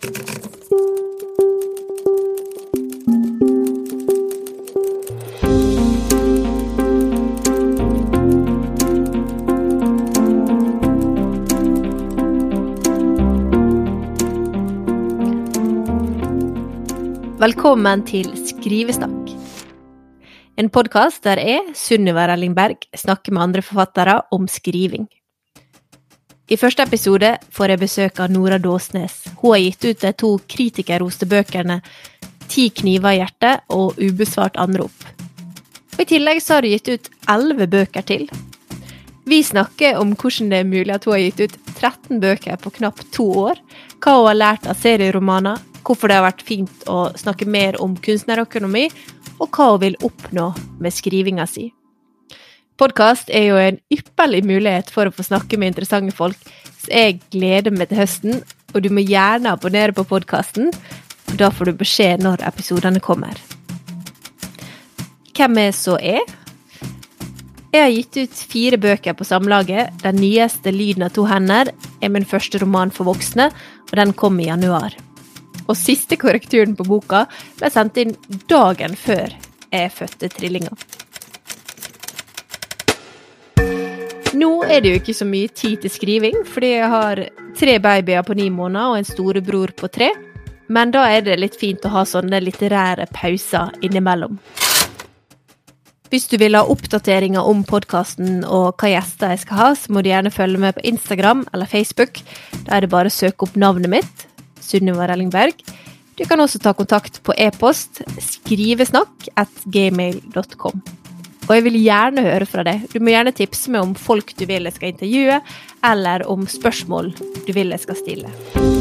Velkommen til Skrivesnakk. En podkast der jeg, Sunniva Rellingberg, snakker med andre forfattere om skriving. I første episode får jeg besøk av Nora Dåsnes. Hun har gitt ut de to kritikerroste bøkene Ti kniver i hjertet og Ubesvart anrop. Og I tillegg så har hun gitt ut elleve bøker til. Vi snakker om hvordan det er mulig at hun har gitt ut 13 bøker på knapt to år, hva hun har lært av serieromaner, hvorfor det har vært fint å snakke mer om kunstnerøkonomi, og hva hun vil oppnå med skrivinga si. Podkast er jo en ypperlig mulighet for å få snakke med interessante folk, så jeg gleder meg til høsten, og du må gjerne abonnere på podkasten, for da får du beskjed når episodene kommer. Hvem er så jeg? Jeg har gitt ut fire bøker på Samlaget. Den nyeste, 'Lyden av to hender', er min første roman for voksne, og den kom i januar og siste korrekturen på boka ble sendt inn dagen før jeg fødte trillinger. Nå er det jo ikke så mye tid til skriving, fordi jeg har tre babyer på ni måneder og en storebror på tre. Men da er det litt fint å ha sånne litterære pauser innimellom. Hvis du vil ha oppdateringer om podkasten og hva gjester jeg skal ha, så må du gjerne følge med på Instagram eller Facebook. Da er det bare å søke opp navnet mitt, Sunniva Rellingberg. Du kan også ta kontakt på e-post skrivesnakk at gmail.com. Og jeg vil gjerne høre fra deg. Du må gjerne tipse meg om folk du vil jeg skal intervjue, eller om spørsmål du vil jeg skal stille.